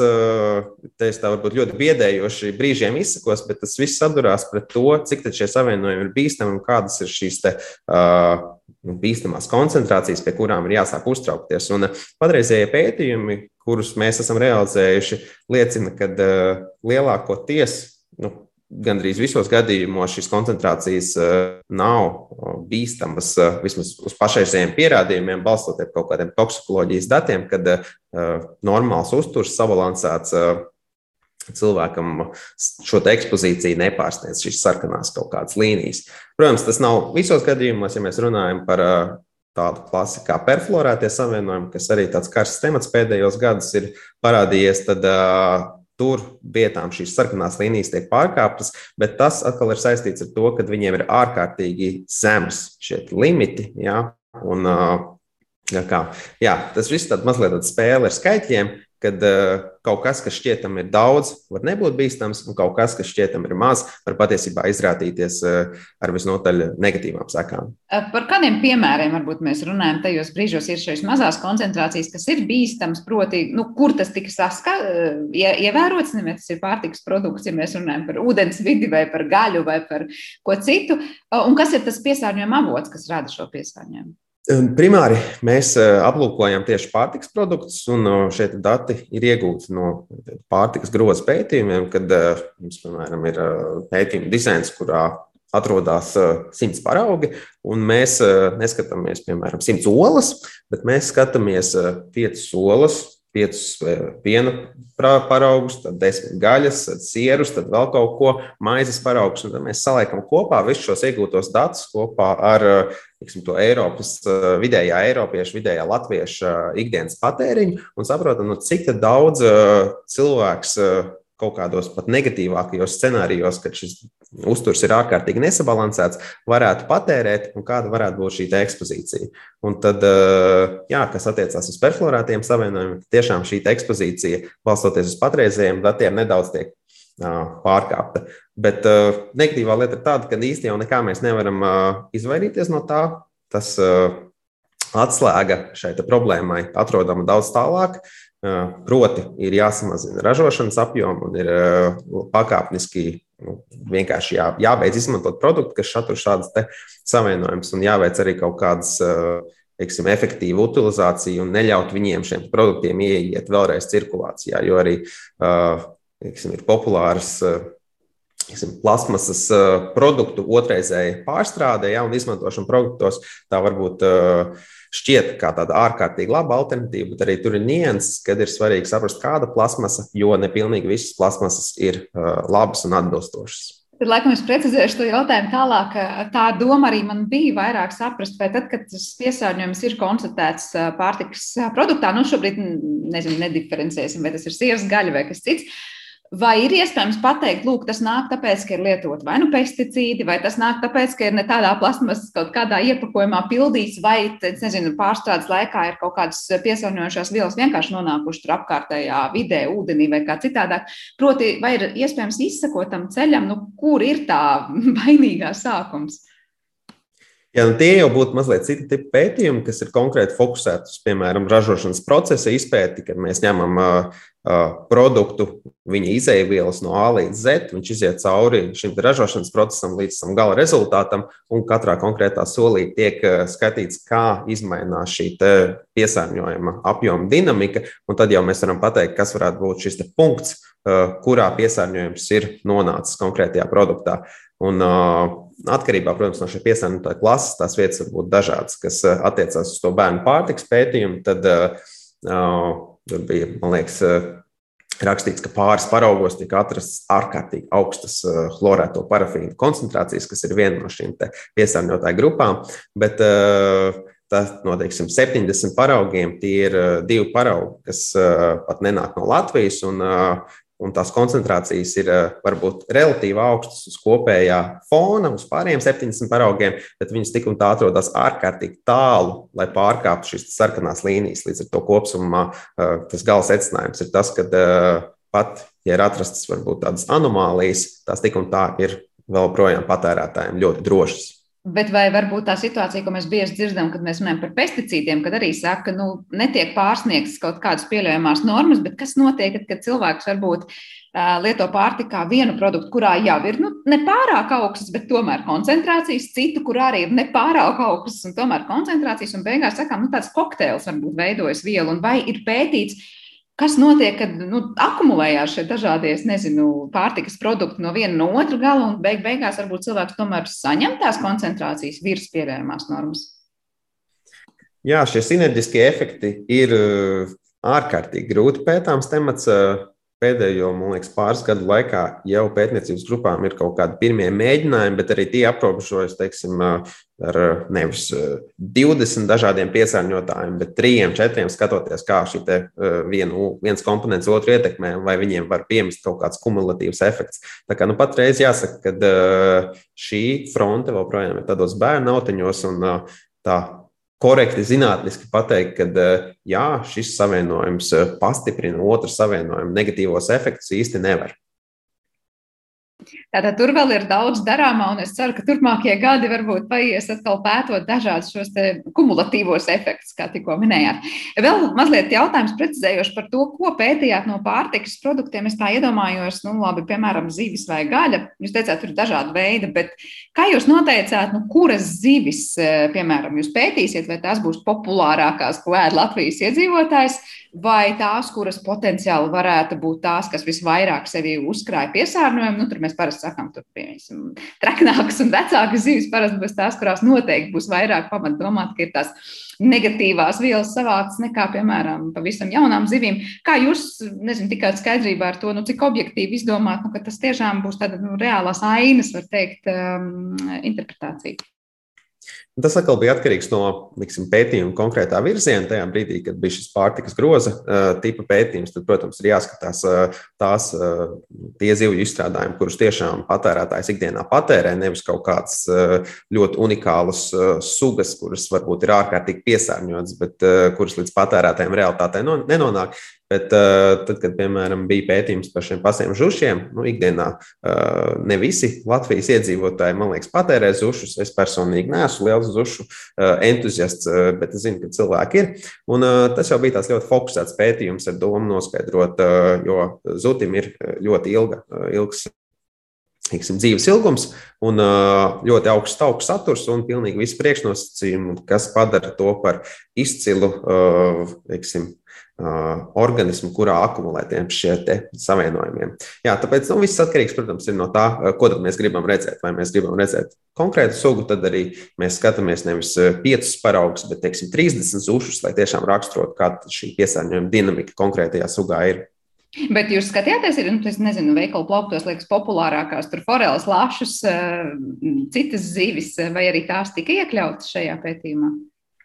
te es tā varbūt ļoti biedējoši brīžiem izsakos, bet tas viss sadurās pret to, cik šie savienojumi ir bīstami un kādas ir šīs te, uh, bīstamās koncentrācijas, pie kurām ir jāsāk uztraukties. Un patreizējie pētījumi, kurus mēs esam realizējuši, liecina, ka uh, lielākoties nu, gandrīz visos gadījumos šīs koncentrācijas nav bīstamas, vismaz uz pašreizējiem pierādījumiem, balstoties kaut kādiem toksikoloģijas datiem, kad normāls uzturs sabalansēts cilvēkam šo ekspozīciju nepārsniedz šīs sarkanās kaut kādas līnijas. Protams, tas nav visos gadījumos, ja mēs runājam par tādu klasi kā perfluorētie savienojumi, kas arī tāds karsts temats pēdējos gados ir parādījies, tad tur vietām šīs sarkanās līnijas tiek pārkāptas, bet tas atkal ir saistīts ar to, ka viņiem ir ārkārtīgi zems šie limiti. Ja? Un, kā, jā, tas viss ir mazliet spēle ar skaitļiem, kad uh, kaut kas, kas šķietam ir daudz, var nebūt bīstams, un kaut kas, kas šķietam ir maz, var patiesībā izrādīties uh, ar visnotaļ negatīvām sekām. Par kādiem piemēriem varbūt mēs runājam tajos brīžos, ir šīs mazās koncentrācijas, kas ir bīstams, proti, nu, kur tas tika saska, ja, ievērots, nevis tas ir pārtiks produkts, ja mēs runājam par ūdens vidi vai par gaļu vai par ko citu, un kas ir tas piesārņojuma avots, kas rada šo piesārņojumu? Primāri mēs aplūkojam tieši pārtiks produktus, un šeit dati ir iegūti no pārtikas groza pētījumiem, kad mums, piemēram, ir pētījuma dizains, kurā atrodas simts paraugi, un mēs neskatāmies, piemēram, simts olas, bet mēs skatāmies piecas olas piecus piena paraugus, tad desmit gaļas, tad sierus, tad vēl kaut ko, maizes paraugus. Tad mēs saliekam kopā visus šos iegūtos datus kopā ar tiksim, to Eiropas, vidējā Eiropiešu, vidējā Latviešu ikdienas patēriņu un saprotam, nu, cik daudz cilvēks kaut kādos pat negatīvākajos scenārijos, kad šis uzturs ir ārkārtīgi nesabalansēts, varētu patērēt un kāda varētu būt šī ekspozīcija. Un tad, eh, jā, kas attiecās uz perfluorētiem savienojumiem, tiešām šī ekspozīcija, balstoties uz patreizējiem datiem, nedaudz tiek pārkāpta. Bet uh, negatīvā lieta ir tāda, ka īstenībā jau nekā mēs nevaram uh, izvairīties no tā. Tas uh, atslēga šai problēmai atrodama daudz tālāk. Proti, ir jāsamazina ražošanas apjoms un ir pakāpeniski nu, vienkārši jā, jābeidz izmantot produktu, kas satur šādas savienojumus, un jāveic arī kaut kādas teiksim, efektīva utilizācija un neļaut viņiem šiem produktiem ieiet vēlreiz cirkulācijā, jo arī teiksim, ir populāras teiksim, plasmasas produktu otrreizēja pārstrādē ja, un izmantošana produktos. Tā varbūt uh, šķiet kā tāda ārkārtīgi laba alternatīva, bet arī tur ir nianses, kad ir svarīgi saprast, kāda plasmasa, jo ne pilnīgi visas plasmasas ir uh, labas un atbilstošas. Tad, laikam, es precizēšu to jautājumu tālāk. Tā doma arī man bija vairāk saprast, vai tad, kad tas piesārņojums ir konstatēts pārtikas produktā, nu šobrīd nezinu, nediferencēsim, vai tas ir sieras gaļa vai kas cits Vai ir iespējams pateikt, lūk, tas nāk tāpēc, ka ir lietot vai nu pesticīdi, vai tas nāk tāpēc, ka ir ne tādā plasmasas kaut kādā iepakojumā pildīts, vai, nezinu, pārstrādes laikā ir kaut kādas piesārņojošās vielas vienkārši nonākušas tur apkārtējā vidē, ūdenī vai kā citādāk. Proti, vai ir iespējams izsakot tam ceļam, nu, kur ir tā vainīgā sākums? Jā, nu tie jau būtu mazliet citi tipi pētījumi, kas ir konkrēti fokusēti uz, piemēram, ražošanas procesa izpēti, kad mēs ņemam uh, produktu, viņa izēvielas no A līdz Z. Viņš iziet cauri šim ražošanas procesam līdz tam gala rezultātam, un katrā konkrētā solī tiek skatīts, kā mainās šī piesārņojuma apjoma dinamika. Tad jau mēs varam pateikt, kas varētu būt šis punkts, kurā piesārņojums ir nonācis konkrētajā produktā. Un, atkarībā protams, no šī piesārņotāja klases, tās vietas var būt dažādas, kas attiecās uz to bērnu pārtiks pētījumu. Tad, uh, Tur bija, man liekas, eh, rakstīts, ka pāris paraugos tika atrastas ārkārtīgi augstas chlorēto eh, parafīnu koncentrācijas, kas ir viena no šīm piesārņotāju grupām. Bet, uh, Tas no teiksim, 70 paraugiem tie ir divi paraugi, kas pat nenāk no Latvijas. Un, un tās koncentrācijas ir eh, varbūt relatīvi augstas uz kopējā fona, uz pārējiem 70 paraugiem, bet viņas tik un tā atrodas ārkārtīgi tālu, lai pārkāptu šīs sarkanās līnijas. Līdz ar to kopumā eh, tas gala secinājums ir tas, ka eh, pat, ja ir atrastas varbūt tādas anomālijas, tās tik un tā ir vēl projām patērētājiem ļoti drošas. Bet vai varbūt tā situācija, ko mēs bieži dzirdam, kad mēs runājam par pesticīdiem, kad arī saka, ka nu, netiek pārsniegtas kaut kādas pieļaujamās normas, bet kas notiek, kad cilvēks varbūt lieto pārtikā vienu produktu, kurā jau ir nu, ne pārāk augstas, bet tomēr koncentrācijas, citu, kur arī ir ne pārāk augstas un tomēr koncentrācijas, un beigās sakām, nu, tāds kokteils varbūt veidojas vielu, un vai ir pētīts, Kas notiek, kad nu, akumulējās šie dažādie, nezinu, pārtikas produkti no viena no otra gala, un beig beigās varbūt cilvēks tomēr saņem tās koncentrācijas virs pieļaujamās normas? Jā, šie sinerģiskie efekti ir ārkārtīgi grūti pētāms temats pēdējo, man liekas, pāris gadu laikā jau pētniecības grupām ir kaut kādi pirmie mēģinājumi, bet arī tie aprobežojas, teiksim, ar nevis 20 dažādiem piesārņotājiem, bet 3, 4 skatoties, kā šī vienu, viens komponents otru ietekmē, vai viņiem var piemist kaut kāds kumulatīvs efekts. Tā kā nu, patreiz jāsaka, ka šī fronte joprojām ir tādos bērnu autiņos un tā korekti zinātniski pateikt, ka eh, jā, šis savienojums eh, pastiprina otru savienojumu negatīvos efektus īsti nevar. Tātad tur vēl ir daudz darāmā, un es ceru, ka turpmākie gadi varbūt paies atkal pētot dažādus šos kumulatīvos efektus, kā tikko minējāt. Vēl mazliet jautājums precizējoši par to, ko pētījāt no pārtikas produktiem. Es tā iedomājos, nu, labi, piemēram, zivis vai gaļa. Jūs teicāt, tur ir dažādi veidi, bet kā jūs noteicāt, nu, kuras zivis, eh, piemēram, jūs pētīsiet, vai tās būs populārākās, ko ēd Latvijas iedzīvotājs? Vai tās, kuras potenciāli varētu būt tās, kas visvairāk sevi uzkrāja piesārņojumu. Nu, tur mēs parasti sakām, tur piemēram, traknākas un vecākas zivis parasti būs tās, kurās noteikti būs vairāk pamat domāt, ka ir tās negatīvās vielas savācas nekā, piemēram, pavisam jaunām zivīm. Kā jūs, nezinu, tikāt skaidrībā ar to, nu, cik objektīvi izdomāt, nu, ka tas tiešām būs tāda nu, reālās ainas, var teikt, um, interpretācija? Tas atkal bija atkarīgs no liksim, pētījuma konkrētā virziena. Tajā brīdī, kad bija šis pārtikas groza uh, tipa pētījums, tad, protams, ir jāskatās uh, tās uh, tie zivju izstrādājumi, kurus tiešām patērētājs ikdienā patērē, nevis kaut kādas ļoti unikālas sugas, kuras varbūt ir ārkārtīgi piesārņotas, bet kuras līdz patērētājiem realitātē nenonāk. Bet uh, tad, kad, piemēram, bija pētījums par šiem pasiem žušiem, nu, ikdienā uh, ne visi Latvijas iedzīvotāji, man liekas, patērē zušus. Es personīgi neesmu liels zušu uh, entuziasts, bet es zinu, ka cilvēki ir. Un, tas jau bija tāds ļoti fokusēts pētījums ar domu noskaidrot, jo zutim ir ļoti ilga, ilgs Teiksim, dzīves ilgums un ļoti augsts tauku saturs un pilnīgi visi priekšnosacījumi, kas padara to par izcilu teiksim, organismu, kurā akumulētiem šie savienojumiem. Jā, tāpēc nu, viss atkarīgs, protams, ir no tā, ko mēs gribam redzēt. Vai mēs gribam redzēt konkrētu sugu, tad arī mēs skatāmies nevis piecus paraugus, bet teiksim, 30 zušus, lai tiešām raksturotu, kāda šī piesārņojuma dinamika konkrētajā sugā ir. Bet jūs skatījāties, ir, nu, es nezinu, veikalu plauktos liekas populārākās, tur foreles, lašus, citas zivis, vai arī tās tika iekļautas šajā pētījumā?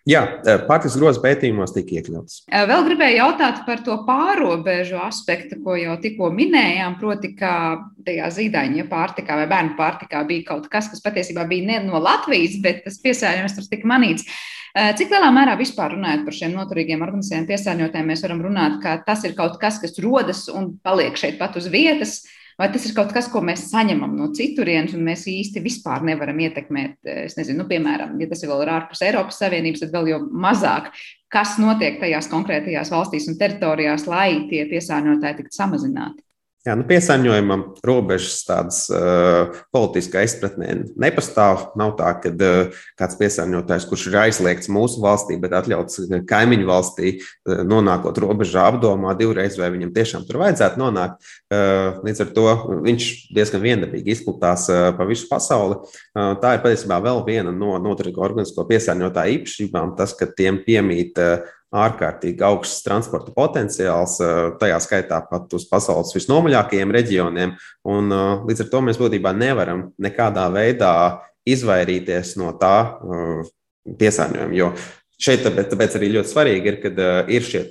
Jā, eh, pārtiks groza pētījumos tika iekļauts. Eh, vēl gribēju jautāt par to pārobežu aspektu, ko jau tikko minējām. Proti, ka tajā zīdaiņa pārtikā vai bērnu pārtikā bija kaut kas, kas patiesībā bija ne no Latvijas, bet tas piesārņojums tur tika manīts. Eh, cik lielā mērā vispār runājot par šiem noturīgiem organizētiem piesārņotājiem, mēs varam runāt, ka tas ir kaut kas, kas rodas un paliek šeit pat uz vietas, Vai tas ir kaut kas, ko mēs saņemam no citurienes, un mēs īsti vispār nevaram ietekmēt? Es nezinu, nu, piemēram, ja tas ir vēl ārpus Eiropas Savienības, tad vēl jau mazāk, kas notiek tajās konkrētajās valstīs un teritorijās, lai tie piesārņotāji tiktu samazināti. Jā, nu piesārņojumam robežas tādas uh, politiskā izpratnē nepastāv. Nav tā, ka uh, kāds piesārņotājs, kurš ir aizliegts mūsu valstī, bet atļauts kaimiņu valstī, uh, nonākot robežā apdomā divreiz, vai viņam tiešām tur vajadzētu nonākt. Uh, līdz ar to viņš diezgan viendabīgi izplatās uh, pa visu pasauli. Uh, tā ir patiesībā vēl viena no noturīgo organisko piesārņotāju īpašībām, tas, ka tiem piemīt uh, ārkārtīgi augsts transporta potenciāls, eh, tajā skaitā pat uz pasaules visnomaļākajiem reģioniem. Un, eh, līdz ar to mēs būtībā nevaram nekādā veidā izvairīties no tā eh, piesārņojuma. Jo šeit tāpēc, tāpēc arī ļoti svarīgi ir, kad ir šie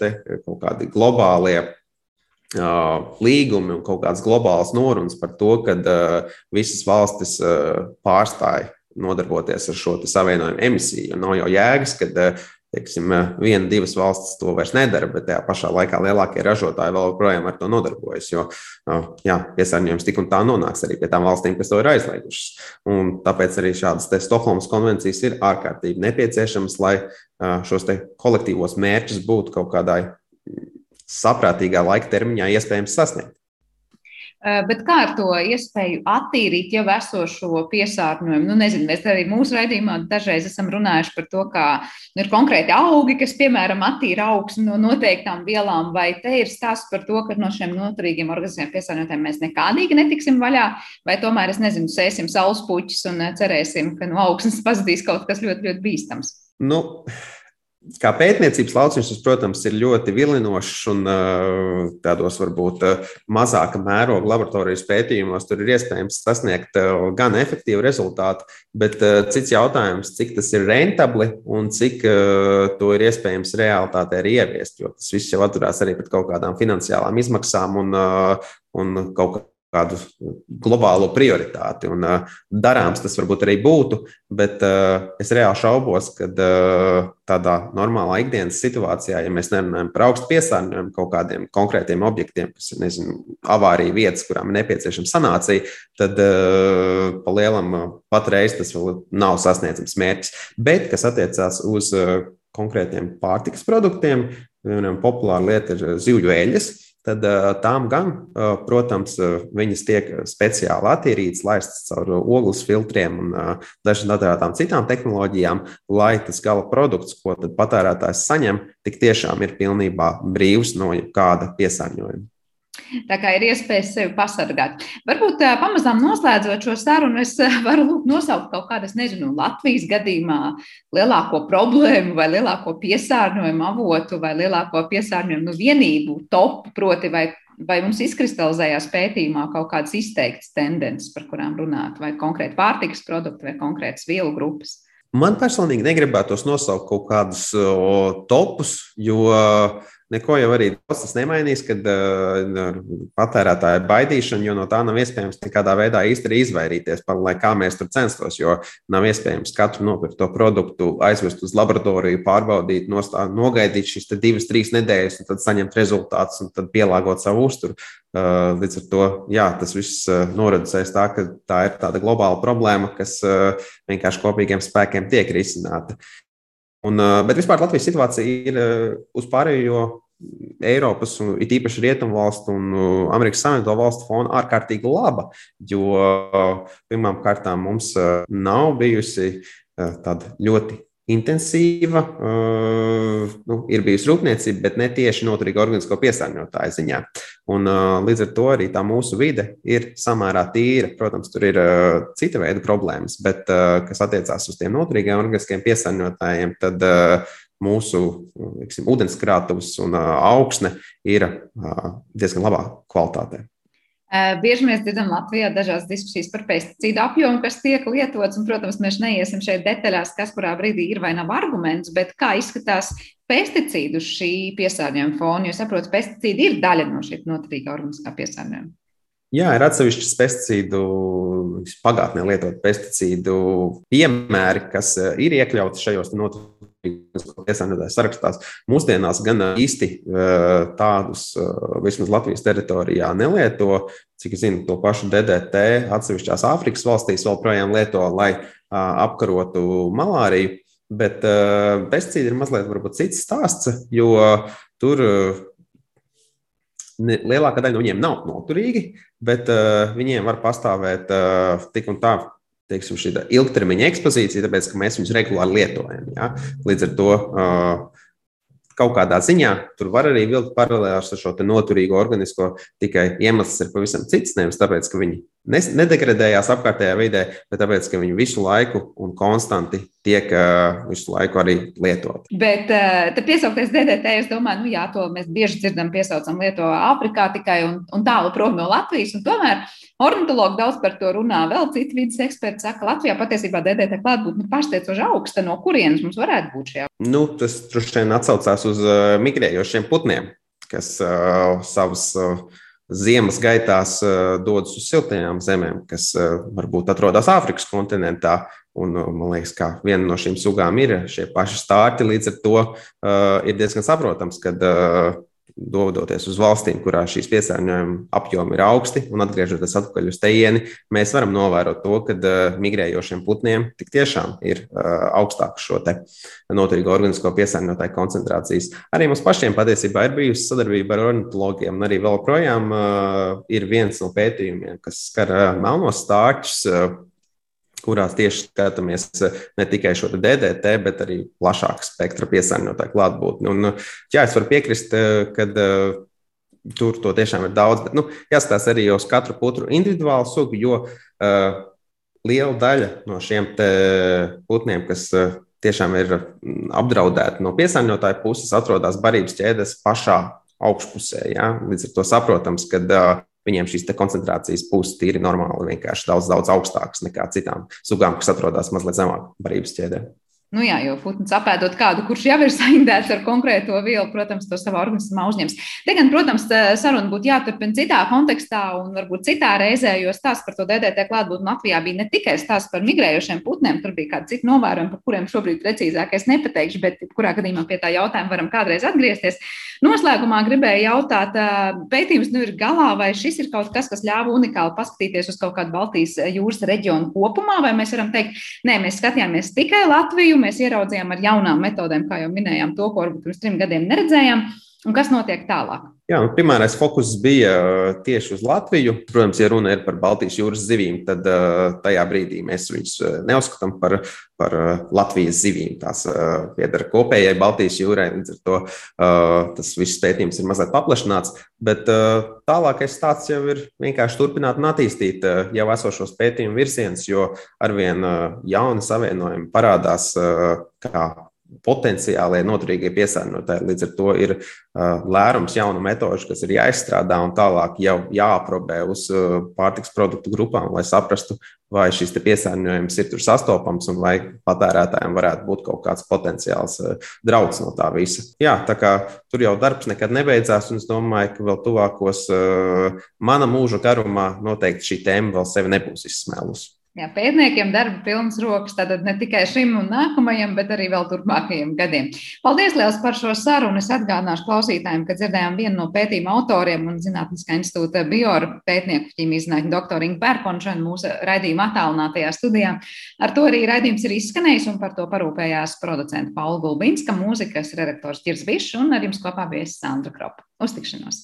kaut kādi globālie līgumi un kaut kādas globālas norunas par to, ka visas valstis pārstāja nodarboties ar šo savienojumu emisiju. Nav jau jēgas, kad teiksim, viena, divas valstis to vairs nedara, bet tajā pašā laikā lielākie ražotāji vēl joprojām ar to nodarbojas. Jo jā, piesārņojums tik un tā nonāks arī pie tām valstīm, kas to ir aizliegušas. Un tāpēc arī šādas Stokholmas konvencijas ir ārkārtīgi nepieciešamas, lai šos kolektīvos mērķus būtu kaut kādā saprātīgā laika termiņā iespējams sasniegt. Eh, bet kā ar to iespēju attīrīt jau esošo piesārņojumu? Nu, nezinu, mēs arī mūsu raidījumā dažreiz esam runājuši par to, kā nu, ir konkrēti augi, kas, piemēram, attīra augsni no noteiktām vielām, vai te ir stāsts par to, ka no šiem noturīgiem organismiem piesārņotājiem mēs nekādīgi netiksim vaļā, vai tomēr, es nezinu, sēsim saules puķus un eh, cerēsim, ka no augsnes pazudīs kaut kas ļoti, ļoti bīstams. Nu, Kā pētniecības lauciņš, tas, protams, ir ļoti vilinošs un tādos varbūt mazāka mēroga laboratorijas pētījumos tur ir iespējams sasniegt gan efektīvu rezultātu, bet cits jautājums, cik tas ir rentabli un cik to ir iespējams realitātē arī ieviest, jo tas viss jau atturās arī pret kaut kādām finansiālām izmaksām un, un kaut kādu globālo prioritāti. Un, uh, darāms tas varbūt arī būtu, bet uh, es reāli šaubos, ka uh, tādā normālā ikdienas situācijā, ja mēs nerunājam par augstu piesārņojumu kaut kādiem konkrētiem objektiem, kas ir nezinu, avārija vietas, kurām ir nepieciešama sanācija, tad uh, pa lielam uh, patreiz tas vēl nav sasniedzams mērķis. Bet, kas attiecās uz uh, konkrētiem pārtikas produktiem, piemēram, populāra lieta ir zivju eļļas tad tām gan, protams, viņas tiek speciāli attīrītas, laistas caur ogles filtriem un dažādām citām tehnoloģijām, lai tas gala produkts, ko patērētājs saņem, tik tiešām ir pilnībā brīvs no jebkāda piesārņojuma. Tā kā ir iespējas sevi pasargāt. Varbūt pamazām noslēdzot šo sarunu, es varu lūgt nosaukt kaut kādu, nezinu, Latvijas gadījumā lielāko problēmu vai lielāko piesārņojumu avotu vai lielāko piesārņojumu nu, vienību topu, proti, vai, vai mums izkristalizējās pētījumā kaut kādas izteiktas tendences, par kurām runāt, vai konkrēti pārtikas produkti vai konkrētas vielu grupas. Man personīgi negribētos nosaukt kaut kādus o, topus, jo uh, Neko jau arī tas nemainīs, kad uh, patērētāja baidīšana, jo no tā nav iespējams nekādā veidā īsti izvairīties, par, lai kā mēs tur censtos. Jo nav iespējams katru nopirkto produktu aizvest uz laboratoriju, pārbaudīt, nostā, nogaidīt šīs divas, trīs nedēļas, un tad saņemt rezultātus un tad pielāgot savu uzturu. Uh, līdz ar to jā, tas viss uh, noradīsies tā, ka tā ir tāda globāla problēma, kas uh, vienkārši kopīgiem spēkiem tiek risināta. Un, bet vispār Latvijas situācija ir uz pārējo Eiropas, un it īpaši Rietumvalstu un Amerikas Savienoto Valstu fona ārkārtīgi laba, jo pirmām kārtām mums nav bijusi tāda ļoti intensīva, uh, nu, ir bijusi rūpniecība, bet ne tieši noturīga organisko piesārņotāju ziņā. Un, līdz ar to arī tā mūsu vide ir samērā tīra. Protams, tur ir cita veida problēmas, bet kas attiecās uz tiem noturīgiem organiskiem piesārņotājiem, tad mūsu liksim, ūdenskrātuves un augsne ir diezgan labā kvalitātē. Bieži mēs dzirdam Latvijā dažādas diskusijas par pesticīdu apjomu, kas tiek lietots. Un, protams, mēs neiesim šeit detaļās, kas kurā brīdī ir vai nav arguments, bet kā izskatās pesticīdu šī piesārņojuma fona. Jo saprotu, pesticīdi ir daļa no šī noturīgā organiskā piesārņojuma. Jā, ir atsevišķas pesticīdu, pagātnē lietot pesticīdu piemēri, kas eh, ir iekļauti šajos iesaistītājs sarakstās. Mūsdienās gan īsti tādus, vismaz Latvijas teritorijā, nelieto. Cik zinu, to pašu DDT atsevišķās Āfrikas valstīs vēl projām lieto, lai apkarotu malāriju. Bet pesticīdi ir mazliet cits stāsts, jo tur ne, lielākā daļa no viņiem nav noturīgi, bet uh, viņiem var pastāvēt uh, tik un tā teiksim, šī ilgtermiņa ekspozīcija, tāpēc ka mēs viņus regulāri lietojam. Ja? Līdz ar to uh, kaut kādā ziņā tur var arī vilkt paralēlus ar šo noturīgo organisko, tikai iemesls ir pavisam cits. Nevis tāpēc, ka viņi nedegradējās apkārtējā vidē, bet tāpēc, ka viņi visu laiku un konstanti tiek uh, visu laiku arī lietot. Bet uh, piesaukties DDT, es domāju, nu jā, to mēs bieži dzirdam, piesaucam lieto Āfrikā tikai un, un tālu prom no Latvijas. Un tomēr ornitologi daudz par to runā. Vēl citi vidas eksperti saka, ka Latvijā patiesībā DDT klātbūtne ir pārsteidzoši augsta. No kurienes mums varētu būt šī? Nu, tas droši vien atsaucās uz uh, migrējošiem putniem, kas uh, savus uh, ziemas gaitās dodas uz siltajām zemēm, kas varbūt atrodas Āfrikas kontinentā. Un, man liekas, ka viena no šīm sugām ir šie paši stārķi. Līdz ar to uh, ir diezgan saprotams, ka uh, dodoties uz valstīm, kurā šīs piesārņojuma apjomi ir augsti, un atgriežoties atpakaļ uz tejieni, mēs varam novērot to, ka uh, migrējošiem putniem tik tiešām ir uh, augstākas šo noturīgo organisko piesārņotāju koncentrācijas. Arī mums pašiem patiesībā ir bijusi sadarbība ar ornitologiem, un arī vēl projām uh, ir viens no pētījumiem, kas skar melnos stārķus. Kurās tieši skatāmies eh, ne tikai šo DDT, bet arī plašāku spektra piesārņotāju klātbūtni. Un, jā, es varu piekrist, eh, ka tur to tiešām ir daudz, bet nu, jāskatās arī uz katru putru individuālu sugu, jo uh, liela daļa no šiem putniem, kas uh, tiešām ir mm, apdraudēti no piesārņotāja puses, atrodas barības ķēdes pašā augšpusē. Ja? Līdz ar to saprotams, ka uh, viņiem šīs koncentrācijas būs tīri normāli, vienkārši daudz, daudz augstākas nekā citām sugām, kas atrodas mazliet zemāk barības ķēdē. Nu jā, jo putns apēdot kādu, kurš jau ir saindēts ar konkrēto vielu, protams, to savā organismā uzņems. Te gan, protams, saruna būtu jāturpina citā kontekstā un varbūt citā reizē, jo stāsts par to DDT klātbūtni Latvijā bija ne tikai stāsts par migrējošiem putniem, tur bija kādi citi novērojumi, par kuriem šobrīd precīzāk es nepateikšu, bet kurā gadījumā pie tā jautājuma varam kādreiz atgriezties. Noslēgumā gribēju jautāt, pētījums nu ir galā, vai šis ir kaut kas, kas ļāva unikāli paskatīties uz kaut kādu Baltijas jūras reģionu kopumā, vai mēs varam teikt, nē, mēs skatījāmies tikai Latviju, mēs ieraudzījām ar jaunām metodēm, kā jau minējām, to, ko varbūt pirms trim gadiem neredzējām. Un kas notiek tālāk? Jā, primārais fokus bija uh, tieši uz Latviju. Protams, ja runa ir par Baltijas jūras zivīm, tad uh, tajā brīdī mēs viņus uh, neuzskatām par, par Latvijas zivīm. Tās pieder kopējai Baltijas jūrai, līdz ar to tas viss pētījums ir mazliet paplašināts. Bet tālākais stāsts jau ir vienkārši turpināt un attīstīt jau esošos pētījumu virzienus, jo arvien jauni savienojumi parādās kā potenciālie noturīgie piesārņotāji. Līdz ar to ir uh, lērums jaunu metožu, kas ir jāizstrādā un tālāk jau jāaprobē uz uh, pārtiks produktu grupām, lai saprastu, vai šis piesārņojums ir tur sastopams un vai patērētājiem varētu būt kaut kāds potenciāls uh, drauds no tā visa. Jā, tā kā tur jau darbs nekad nebeidzās, un es domāju, ka vēl tuvākos mana mūža garumā noteikti šī tēma vēl sevi nebūs izsmēlusi. Jā, pētniekiem darba pilns rokas, tātad ne tikai šim un nākamajam, bet arī vēl turpmākajiem gadiem. Paldies liels par šo sarunu. Es atgādināšu klausītājiem, ka dzirdējām vienu no pētījuma autoriem un Zinātniskā institūta bioru pētnieku ķīmijas zinātņu doktoru Ingu Pērkonšanu mūsu raidījuma attālinātajā studijā. Ar to arī raidījums ir izskanējis un par to parūpējās producenta Paula Gulbinska, mūzikas redaktors Ķirs Bišs un ar jums kopā viesis Sandra Kropa. Uz tikšanos!